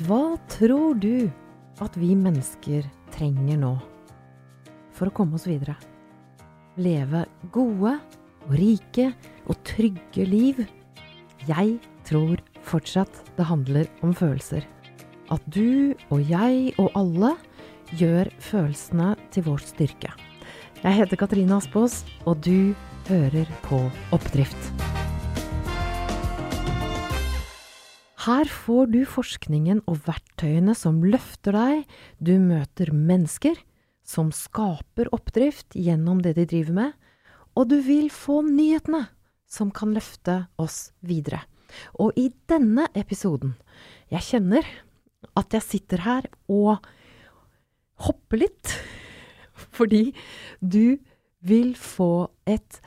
Hva tror du at vi mennesker trenger nå for å komme oss videre? Leve gode og rike og trygge liv? Jeg tror fortsatt det handler om følelser. At du og jeg og alle gjør følelsene til vår styrke. Jeg heter Katrine Aspaas, og du hører på Oppdrift. Her får du forskningen og verktøyene som løfter deg, du møter mennesker som skaper oppdrift gjennom det de driver med, og du vil få nyhetene som kan løfte oss videre. Og i denne episoden Jeg kjenner at jeg sitter her og hopper litt, fordi du vil få et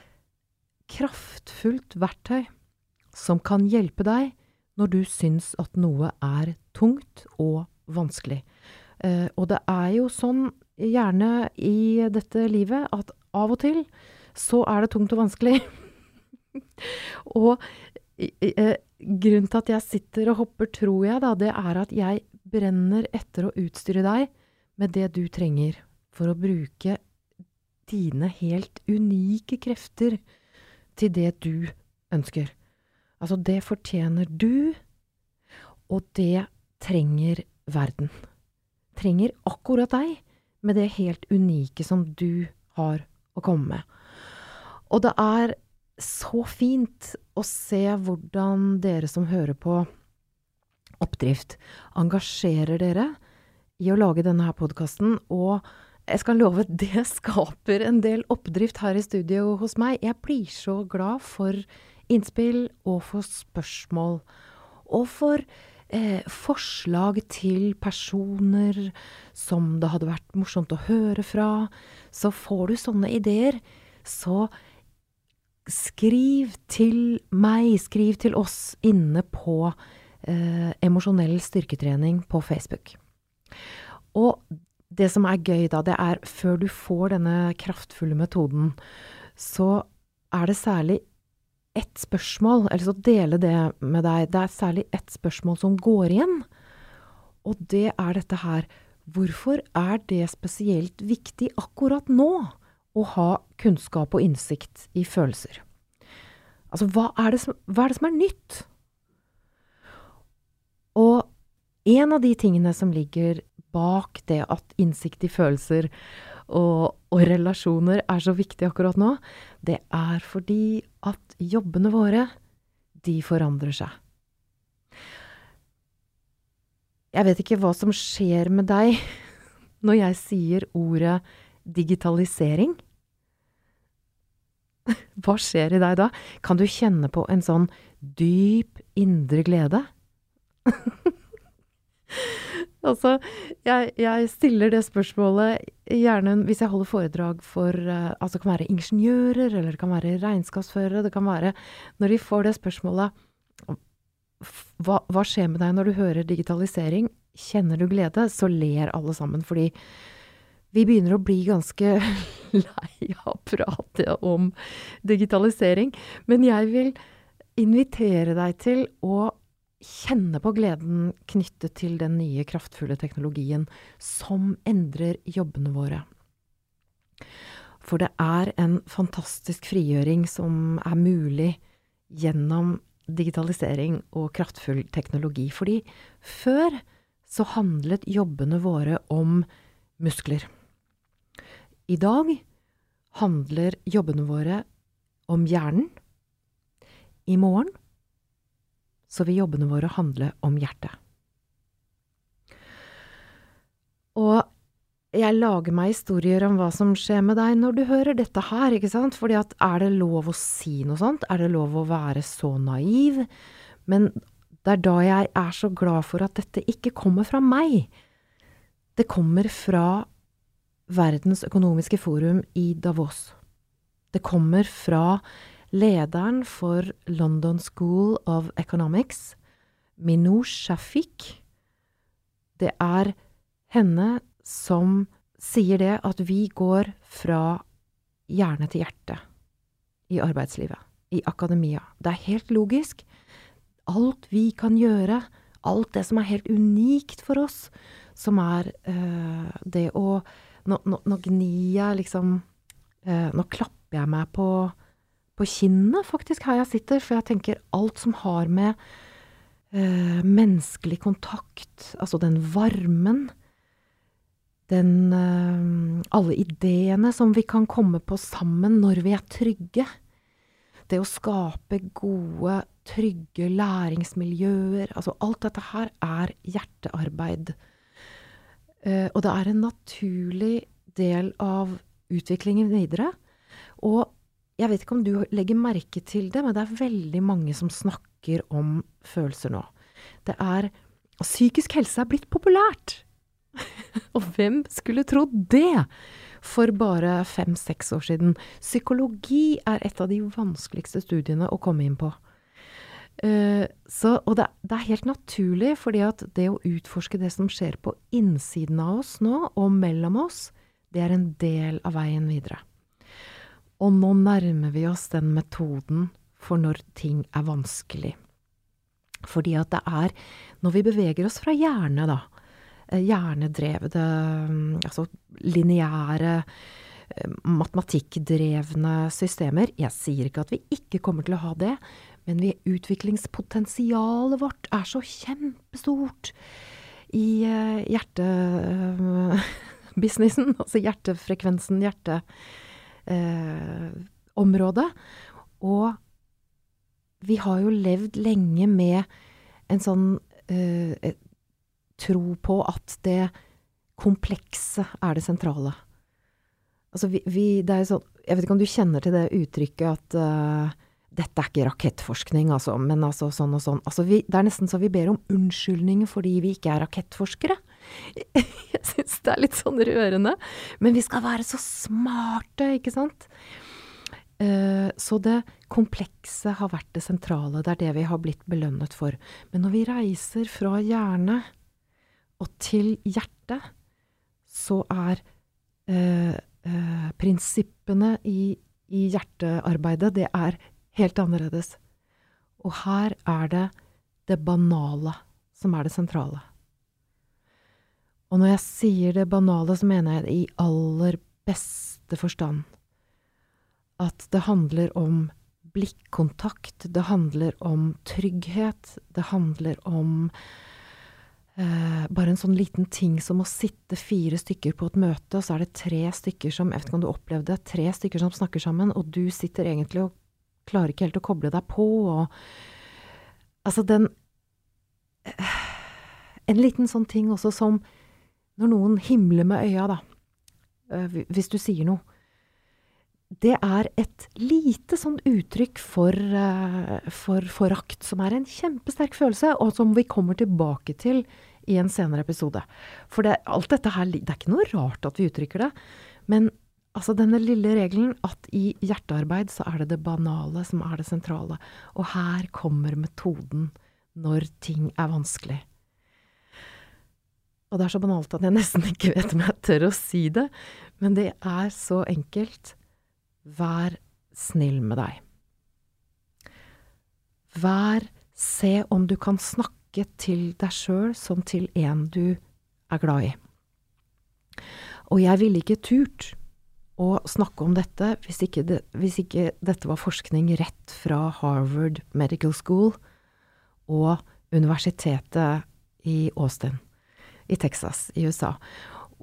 kraftfullt verktøy som kan hjelpe deg når du syns at noe er tungt og vanskelig. Eh, og det er jo sånn gjerne i dette livet at av og til så er det tungt og vanskelig. og eh, grunnen til at jeg sitter og hopper, tror jeg, da, det er at jeg brenner etter å utstyre deg med det du trenger for å bruke dine helt unike krefter til det du ønsker. Altså, det fortjener du, og det trenger verden. Trenger akkurat deg, med det helt unike som du har å komme med. Og det er så fint å se hvordan dere som hører på Oppdrift, engasjerer dere i å lage denne her podkasten, og jeg skal love, det skaper en del oppdrift her i studio hos meg. Jeg blir så glad for innspill og for spørsmål. Og for eh, forslag til personer som det hadde vært morsomt å høre fra. Så får du sånne ideer, så skriv til meg, skriv til oss inne på eh, Emosjonell styrketrening på Facebook. Og det som er gøy da, det er før du får denne kraftfulle metoden, så er det særlig ett spørsmål, eller så dele det med deg. Det er særlig ett spørsmål som går igjen, og det er dette her. Hvorfor er det spesielt viktig akkurat nå å ha kunnskap og innsikt i følelser? Altså, hva er det som, er, det som er nytt? Og en av de tingene som ligger bak det at innsikt i følelser og, og, relasjoner er så viktig akkurat nå, det er fordi at jobbene våre, de forandrer seg. Jeg vet ikke hva som skjer med deg når jeg sier ordet digitalisering. Hva skjer i deg da? Kan du kjenne på en sånn dyp indre glede? Altså, jeg, jeg, stiller det spørsmålet gjerne hvis jeg holder foredrag for uh, Altså, det kan være ingeniører, eller det kan være regnskapsførere. Det kan være Når de får det spørsmålet hva, hva skjer med deg når du hører digitalisering? Kjenner du glede? Så ler alle sammen, fordi vi begynner å bli ganske lei av å prate om digitalisering. Men jeg vil invitere deg til å kjenne på gleden knyttet til den nye, kraftfulle teknologien som endrer jobbene våre. For det er en fantastisk frigjøring som er mulig gjennom digitalisering og kraftfull teknologi. Fordi før så handlet jobbene våre om muskler. I dag handler jobbene våre om hjernen. I morgen så vil jobbene våre handle om hjertet. Og jeg lager meg historier om hva som skjer med deg når du hører dette her, ikke sant, fordi at er det lov å si noe sånt, er det lov å være så naiv? Men det er da jeg er så glad for at dette ikke kommer fra meg. Det kommer fra Verdens økonomiske forum i Davos. Det kommer fra lederen for London School of Economics, Minouche Shafik. Det er henne som sier det at vi går fra hjerne til hjerte i arbeidslivet, i akademia. Det er helt logisk. Alt vi kan gjøre, alt det som er helt unikt for oss, som er øh, det å Nå, nå, nå gnir jeg liksom øh, Nå klapper jeg meg på, på kinnet, faktisk, her jeg sitter, for jeg tenker alt som har med uh, menneskelig kontakt, altså den varmen, den Alle ideene som vi kan komme på sammen når vi er trygge. Det å skape gode, trygge læringsmiljøer Altså alt dette her er hjertearbeid. Uh, og det er en naturlig del av utviklingen videre. Og jeg vet ikke om du legger merke til det, men det er veldig mange som snakker om følelser nå. Det er Psykisk helse er blitt populært! og hvem skulle trodd det? for bare fem-seks år siden. Psykologi er et av de vanskeligste studiene å komme inn på. Uh, så, og det, det, er helt naturlig, fordi at det å utforske det som skjer på innsiden av oss nå, og mellom oss, det er en del av veien videre. Og nå nærmer vi oss den metoden for når ting er vanskelig. Fordi at det er når vi beveger oss fra hjerne, da, Eh, hjernedrevne, mm, altså lineære, eh, matematikkdrevne systemer. Jeg sier ikke at vi ikke kommer til å ha det, men vi, utviklingspotensialet vårt er så kjempestort i uh, hjertebusinessen, altså hjertefrekvensen, hjerteområdet. Uh, og vi har jo levd lenge med en sånn tro på at det komplekse er det sentrale. Altså, vi, vi, det er sånn Jeg vet ikke om du kjenner til det uttrykket at uh, dette er ikke rakettforskning, altså, men altså sånn og sånn. Altså, vi, det er nesten så vi ber om unnskyldning fordi vi ikke er rakettforskere. Jeg syns det er litt sånn rørende. Men vi skal være så smarte, ikke sant? Uh, så det komplekse har vært det sentrale. Det er det vi har blitt belønnet for. Men når vi reiser fra hjerne og til hjertet så er eh, eh, prinsippene i, i, hjertearbeidet, det er helt annerledes. Og her er det det banale som er det sentrale. Og når jeg sier det banale, så mener jeg det i aller beste forstand. At det handler om blikkontakt, det handler om trygghet, det handler om Eh, bare en sånn liten ting som å sitte fire stykker på et møte, og så er det tre stykker som Jeg vet ikke om du opplevde det, tre stykker som snakker sammen, og du sitter egentlig og klarer ikke helt å koble deg på, og Altså, den eh, En liten sånn ting også som når noen himler med øya, da, eh, hvis du sier noe. Det er et lite sånn uttrykk for, uh, for forakt, som er en kjempesterk følelse, og som vi kommer tilbake til i en senere episode. For det, alt dette her, det er ikke noe rart at vi uttrykker det. Men altså denne lille regelen at i hjertearbeid så er det det banale som er det sentrale. Og her kommer metoden når ting er vanskelig. Og det er så banalt at jeg nesten ikke vet om jeg tør å si det, men det er så enkelt. Vær snill med deg. Vær Se om du kan snakke til deg sjøl som til en du er glad i. Og jeg ville ikke turt å snakke om dette hvis ikke, det, hvis ikke dette var forskning rett fra Harvard Medical School og universitetet i Austin i Texas i USA.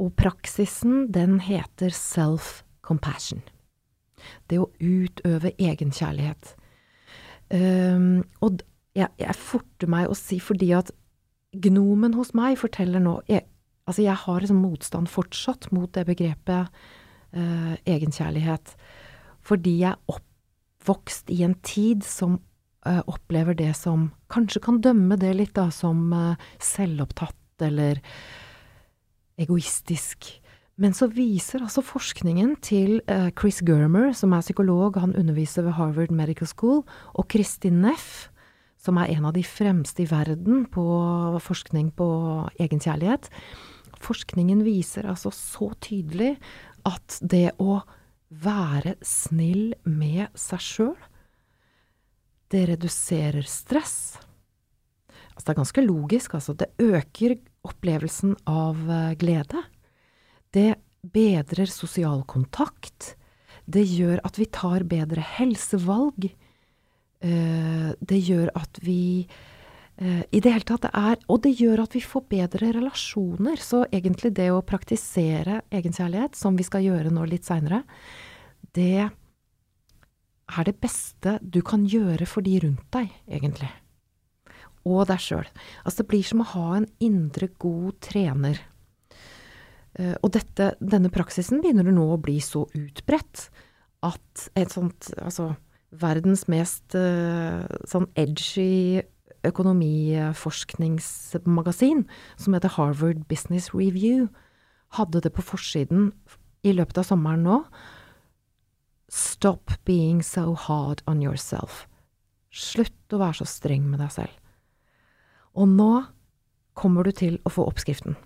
Og praksisen, den heter self-compassion. Det å utøve egenkjærlighet. Um, og jeg, jeg, forter meg å si fordi at gnomen hos meg forteller nå jeg, Altså, jeg har liksom motstand fortsatt mot det begrepet uh, egenkjærlighet. Fordi jeg er oppvokst i en tid som uh, opplever det som Kanskje kan dømme det litt da som uh, selvopptatt eller egoistisk. Men så viser altså forskningen til uh, Chris Germer, som er psykolog, han underviser ved Harvard Medical School, og Kristin Neff, som er en av de fremste i verden på forskning på egenkjærlighet. Forskningen viser altså så tydelig at det å være snill med seg sjøl, det reduserer stress. Altså, det er ganske logisk, altså. Det øker opplevelsen av eh, glede. Det bedrer sosial kontakt. Det gjør at vi tar bedre helsevalg. Eh, det gjør at vi eh, I det hele tatt, er Og det gjør at vi får bedre relasjoner. Så egentlig det å praktisere egenkjærlighet, som vi skal gjøre nå litt seinere, det er det beste du kan gjøre for de rundt deg, egentlig. Og deg sjøl. Altså, det blir som å ha en indre god trener. Uh, og dette, denne praksisen begynner nå å bli så utbredt at et sånt Altså, verdens mest uh, sånn edgy økonomiforskningsmagasin, som heter Harvard Business Review, hadde det på forsiden i løpet av sommeren nå. Stop being so hard on yourself. Slutt å være så streng med deg selv. Og nå kommer du til å få oppskriften.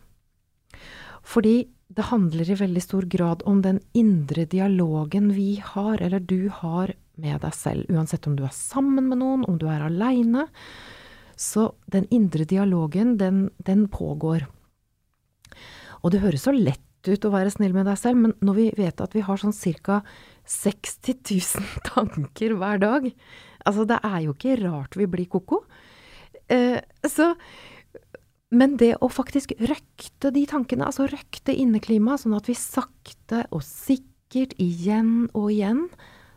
Fordi det handler i veldig stor grad om den indre dialogen vi har, eller du har, med deg selv. Uansett om du er sammen med noen, om du er aleine. Så den indre dialogen, den, den pågår. Og det høres så lett ut å være snill med deg selv, men når vi vet at vi har sånn ca. 60 000 tanker hver dag Altså, det er jo ikke rart vi blir ko-ko. Eh, så Men det å faktisk røkte de tankene, altså røkte inneklimaet, sånn at vi sakte og sikkert, igjen og igjen,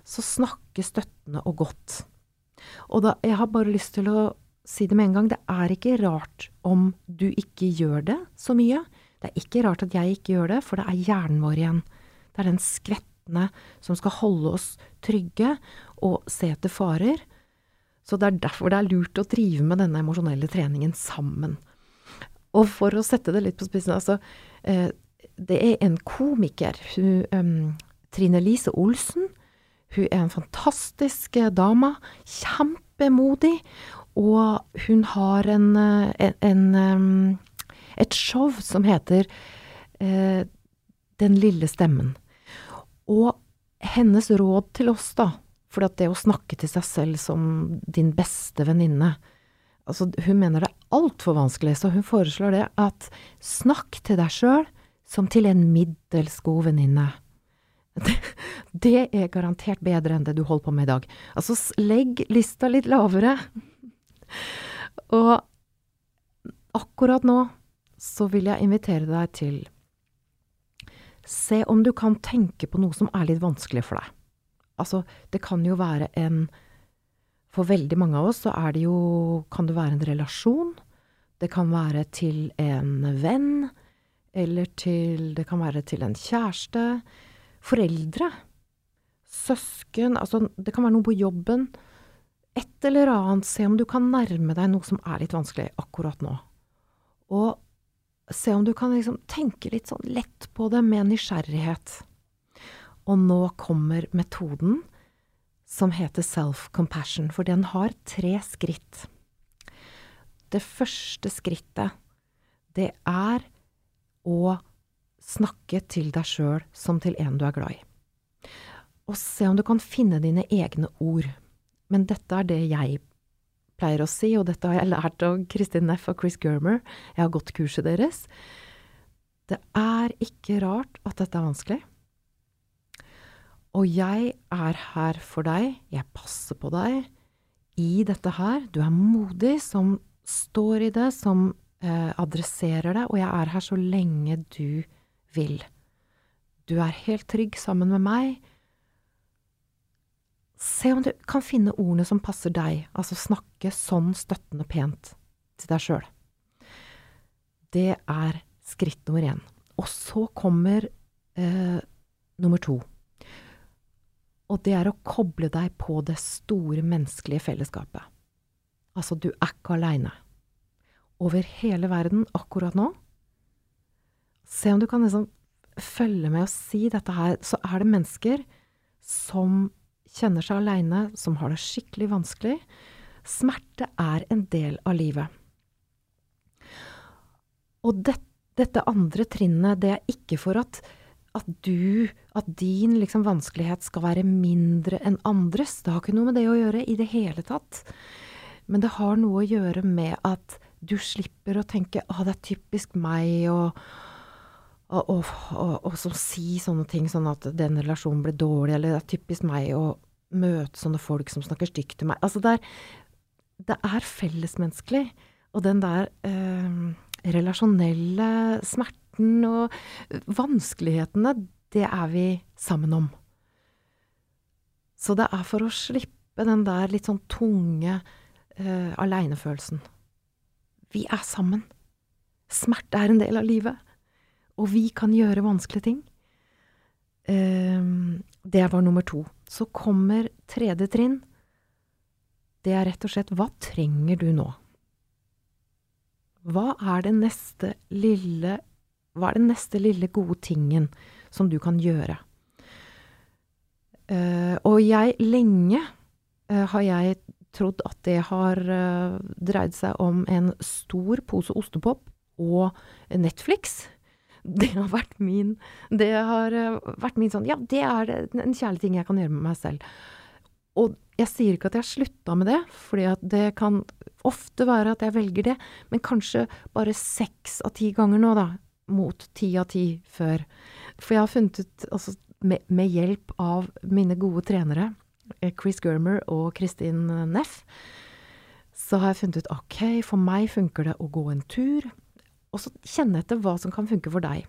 så snakker støttende og godt. Og da, jeg har bare lyst til å si det med en gang, det er ikke rart om du ikke gjør det så mye. Det er ikke rart at jeg ikke gjør det, for det er hjernen vår igjen. Det er den skvettende som skal holde oss trygge og se etter farer. Så det er derfor det er lurt å drive med denne emosjonelle treningen sammen. Og for å sette det litt på spissen, altså eh, Det er en komiker, hun, um, Trine Lise Olsen. Hun er en fantastisk eh, dame. Kjempemodig. Og hun har en, eh, en, en um, et show som heter Den lille stemmen. Og hennes råd til oss, da, for det å snakke til seg selv som din beste venninne altså Hun mener det er altfor vanskelig, så hun foreslår det at snakk til deg sjøl som til en middels god venninne. Det, det er garantert bedre enn det du holder på med i dag. Altså, legg lista litt lavere. Og akkurat nå så vil jeg invitere deg til Se om du kan tenke på noe som er litt vanskelig for deg. Altså, det kan jo være en For veldig mange av oss så er det jo Kan det være en relasjon? Det kan være til en venn. Eller til Det kan være til en kjæreste. Foreldre. Søsken. Altså, det kan være noe på jobben. Et eller annet. Se om du kan nærme deg noe som er litt vanskelig akkurat nå. Og se om du kan liksom tenke litt sånn lett på det med nysgjerrighet. Og nå kommer metoden som heter self-compassion, for den har tre skritt. Det første skrittet, det er å snakke til deg sjøl som til en du er glad i. Og se om du kan finne dine egne ord. Men dette er det jeg pleier å si, og dette har jeg lært av Kristin Neff og Chris Germer, jeg har gått kurset deres. Det er ikke rart at dette er vanskelig. Og jeg er her for deg, jeg passer på deg i dette her. Du er modig som står i det, som eh, adresserer det, og jeg er her så lenge du vil. Du er helt trygg sammen med meg Se om du kan finne ordene som passer deg, altså snakke sånn støttende pent til deg sjøl. Det er skritt nummer én. Og så kommer eh, nummer to. Og det er å koble deg på det store menneskelige fellesskapet. Altså, du er ikke aleine. Over hele verden akkurat nå. Se om du kan liksom følge med og si dette her. Så er det mennesker som kjenner seg aleine, som har det skikkelig vanskelig. Smerte er en del av livet. Og det, dette andre trinnet, det er ikke for at, at du, at din liksom vanskelighet skal være mindre enn andres. Det har ikke noe med det å gjøre i det hele tatt. Men det har noe å gjøre med at du slipper å tenke 'Å, det er typisk meg', og, og, og, og, og som si sånne ting sånn at den relasjonen blir dårlig, eller 'det er typisk meg' å møte sånne folk som snakker stygt til meg. Altså, det er, det er fellesmenneskelig. Og den der eh, relasjonelle smerten og vanskelighetene, det er vi sammen om. Så det er for å slippe den der litt sånn tunge uh, alenefølelsen. Vi er sammen. Smerte er en del av livet. Og vi kan gjøre vanskelige ting. Uh, det var nummer to. Så kommer tredje trinn. Det er rett og slett hva trenger du nå? Hva er det neste lille Hva er den neste lille gode tingen som du kan gjøre? Uh, og jeg lenge uh, har jeg trodd at det har uh, dreid seg om en stor pose ostepop og Netflix. Det har vært min Det har vært min sånn Ja, det er en kjærlig ting jeg kan gjøre med meg selv. Og jeg sier ikke at jeg har slutta med det, fordi det kan ofte være at jeg velger det, men kanskje bare seks av ti ganger nå, da, mot ti av ti før. For jeg har funnet ut, altså med, med, hjelp av mine gode trenere, eh, Chris Germer og Kristin Neff, så har jeg funnet ut ok, for meg funker det å gå en tur, og så kjenne etter hva som kan funke for deg.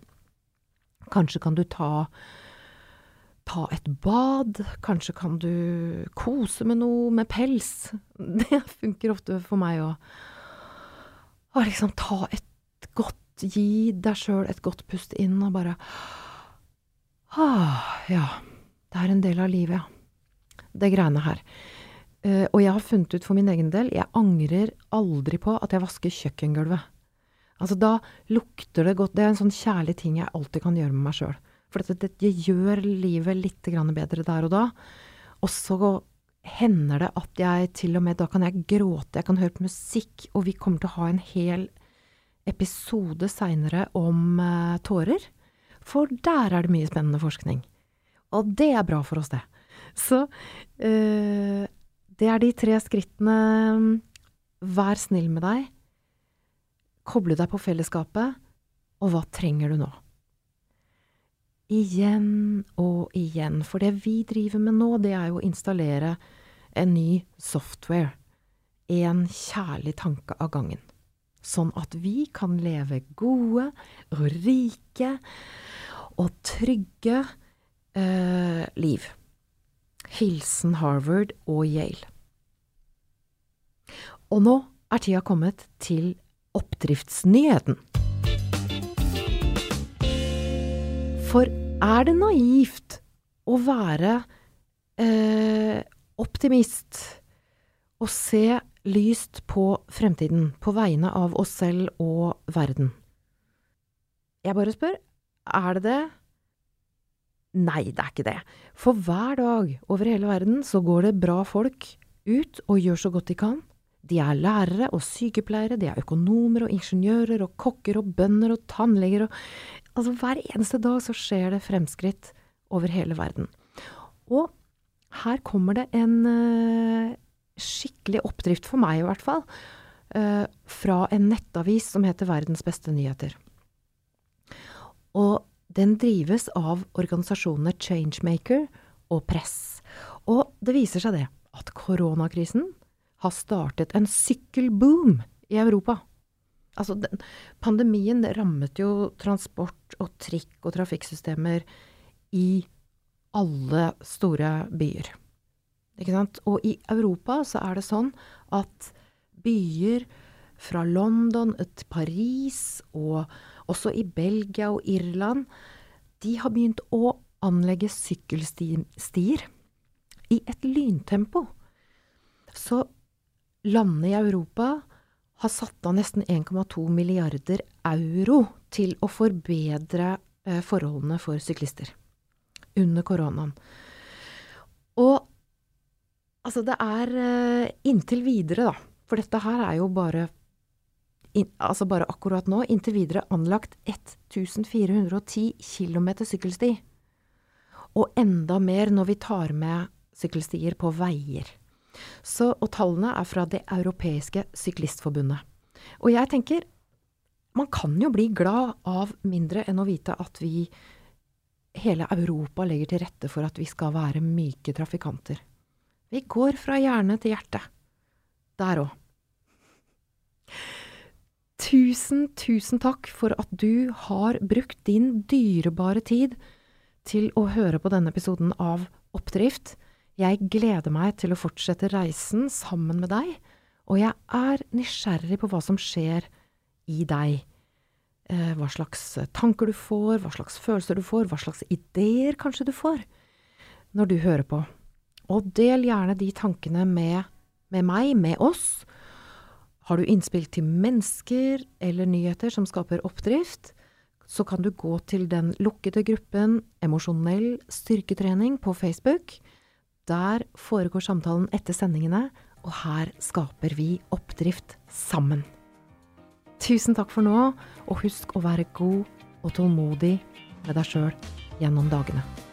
Kanskje kan du ta ta et bad, kanskje kan du kose med noe med pels. Det funker ofte for meg. Og liksom ta et Gi deg sjøl et godt pust inn og bare ah, Ja, det er en del av livet, ja. Det greiene her. Uh, og jeg har funnet ut for min egen del, jeg angrer aldri på at jeg vasker kjøkkengulvet. Altså, da lukter det godt. Det er en sånn kjærlig ting jeg alltid kan gjøre med meg sjøl. For det, det, gjør livet litt bedre der og da. Og så hender det at jeg til og med Da kan jeg gråte, jeg kan høre på musikk, og vi kommer til å ha en hel episode seinere om uh, tårer. For der er det mye spennende forskning. Og det er bra for oss, det. Så uh, det er de tre skrittene. Vær snill med deg. Koble deg på fellesskapet. Og hva trenger du nå? igjen og igjen. For det vi driver med nå, det er jo å installere en ny software. En kjærlig tanke av gangen. Sånn at vi kan leve gode og rike og trygge eh, liv. Hilsen Harvard og Yale. Og nå er tida kommet til oppdriftsnyheten. For er det naivt å være eh, optimist og se lyst på fremtiden på vegne av oss selv og verden? Jeg bare spør, er det det? Nei, det er ikke det. For hver dag over hele verden så går det bra folk ut og gjør så godt de kan. De er lærere og sykepleiere, de er økonomer og ingeniører og kokker og bønder og tannleger og Altså hver eneste dag så skjer det fremskritt over hele verden. Og her kommer det en uh, skikkelig oppdrift, for meg i hvert fall, uh, fra en nettavis som heter Verdens beste nyheter. Og den drives av organisasjonene Changemaker og Press. Og det viser seg det at koronakrisen har startet en sykkelboom i Europa. Altså, den, pandemien rammet jo transport og trikk og trafikksystemer i alle store byer. Ikke sant? Og i Europa så er det sånn at byer fra London til Paris, og også i Belgia og Irland, de har begynt å anlegge sykkelstier i et lyntempo. Så landene i Europa har satt av nesten 1,2 milliarder euro til å forbedre eh, forholdene for syklister under koronaen. Og altså, det er eh, inntil videre, da, for dette her er jo bare in, altså bare akkurat nå, inntil videre anlagt 1410 km sykkelsti. Og enda mer når vi tar med sykkelstier på veier. Så, og tallene er fra Det europeiske syklistforbundet. Og jeg tenker, man kan jo bli glad av mindre enn å vite at vi, hele Europa, legger til rette for at vi skal være myke trafikanter. Vi går fra hjerne til hjerte. Der òg. Tusen, tusen takk for at du har brukt din dyrebare tid til å høre på denne episoden av Oppdrift. Jeg gleder meg til å fortsette reisen sammen med deg, og jeg er nysgjerrig på hva som skjer i deg. Eh, hva slags tanker du får, hva slags følelser du får, hva slags ideer kanskje du får når du hører på. Og del gjerne de tankene med, med meg, med oss. Har du innspill til mennesker eller nyheter som skaper oppdrift, så kan du gå til den lukkede gruppen Emosjonell styrketrening på Facebook. Der foregår samtalen etter sendingene, og her skaper vi oppdrift sammen. Tusen takk for nå, og husk å være god og tålmodig med deg sjøl gjennom dagene.